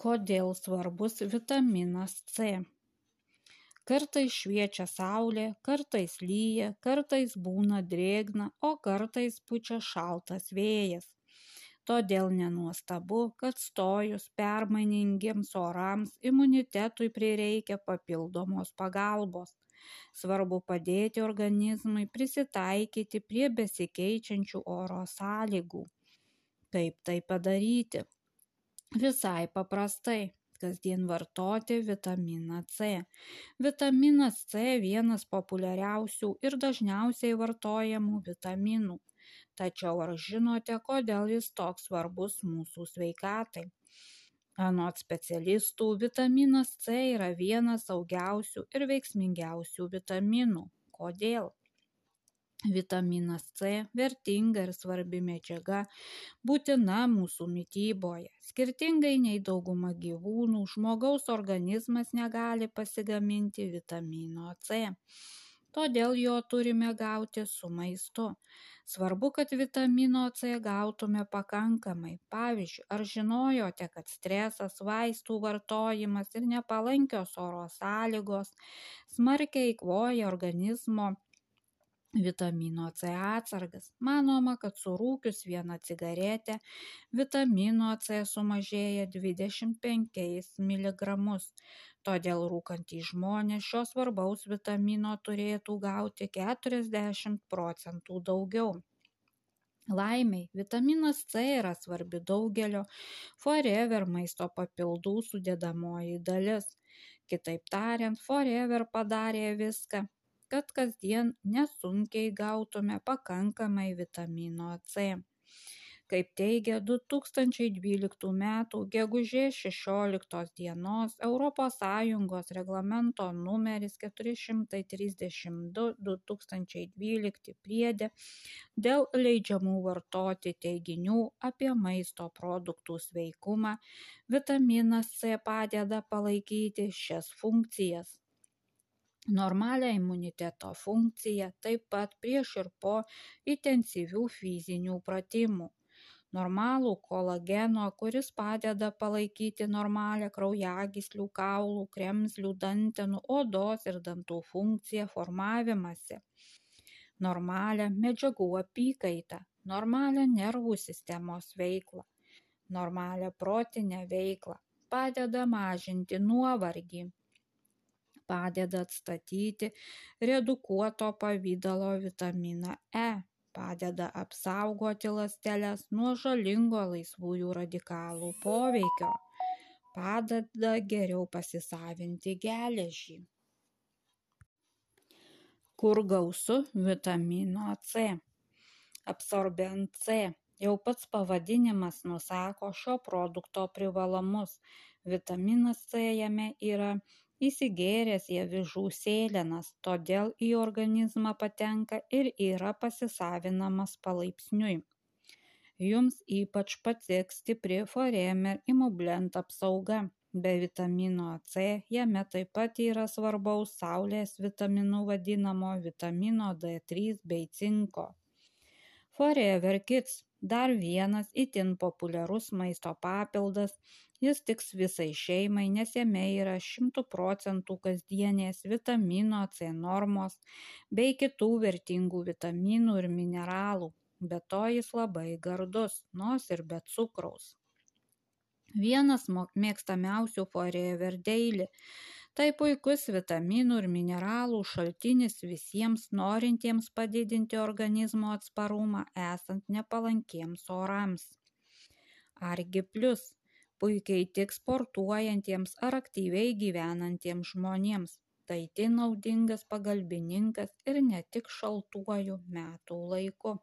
Kodėl svarbus vitaminas C? Kartais šviečia saulė, kartais lyja, kartais būna drėgna, o kartais pučia šaltas vėjas. Todėl nenuostabu, kad stojus permainingiems orams imunitetui prireikia papildomos pagalbos. Svarbu padėti organizmui prisitaikyti prie besikeičiančių oro sąlygų. Kaip tai padaryti? Visai paprastai kasdien vartoti vitaminą C. Vitaminas C vienas populiariausių ir dažniausiai vartojamų vitaminų. Tačiau ar žinote, kodėl jis toks svarbus mūsų sveikatai? Anot specialistų, vitaminas C yra vienas saugiausių ir veiksmingiausių vitaminų. Kodėl? Vitaminas C vertinga ir svarbi medžiaga, būtina mūsų mytyboje. Skirtingai nei dauguma gyvūnų, žmogaus organizmas negali pasigaminti vitamino C. Todėl jo turime gauti su maistu. Svarbu, kad vitamino C gautume pakankamai. Pavyzdžiui, ar žinojote, kad stresas, vaistų vartojimas ir nepalankios oro sąlygos smarkiai eikvoja organizmo vitamino C atsargas. Manoma, kad surūkius vieną cigaretę vitamino C sumažėja 25 mg. Todėl rūkantys žmonės šios svarbaus vitamino turėtų gauti 40 procentų daugiau. Laimiai, vitaminas C yra svarbi daugelio Forever maisto papildų sudėdamoji dalis. Kitaip tariant, Forever padarė viską, kad kasdien nesunkiai gautume pakankamai vitamino C. Kaip teigia 2012 m. gegužės 16 dienos ES reglamento numeris 432-2012 priedė dėl leidžiamų vartoti teiginių apie maisto produktų sveikumą, vitaminas C padeda palaikyti šias funkcijas normalią imuniteto funkciją, taip pat prieš ir po intensyvių fizinių pratimų. Normalų kolageno, kuris padeda palaikyti normalią kraujagyslių, kaulų, kremzlių, dantenų, odos ir dantų funkciją formavimąsi. Normalią medžiagų apykaitą, normalią nervų sistemos veiklą, normalią protinę veiklą, padeda mažinti nuovargį, padeda atstatyti redukuoto pavidalo vitaminą E, padeda apsaugoti ląsteles nuo žalingo laisvųjų radikalų poveikio, padeda geriau pasisavinti geležį. Kur gausu vitamino C? Absorbent C. Jau pats pavadinimas nusako šio produkto privalumus. Vitaminas C jame yra įsigėręs į avižų sėlenas todėl į organizmą patenka ir yra pasisavinamas palaipsniui. Jums ypač patiks stipri foremer imublent apsauga. Be vitamino c jame taip pat yra svarbaus saulės vitaminu vadinamo vitamino d3 bei cinko forever kids dar vienas itin populiarus maisto papildas. Jis tiks visai šeimai nes jame yra šimtu procentų kasdienės vitamino c normos bei kitų vertingų vitaminų ir mineralų. Be to jis labai gardus nors ir be cukraus. Vienas mėgstamiausių forever daily Tai puikus vitaminų ir mineralų šaltinis visiems norintiems padidinti organizmo atsparumą esant nepalankiems orams. Argi plus puikiai tik sportuojantiems ar aktyviai gyvenantiems žmonėms. Tai tai naudingas pagalbininkas ir ne tik šaltuoju metų laiku.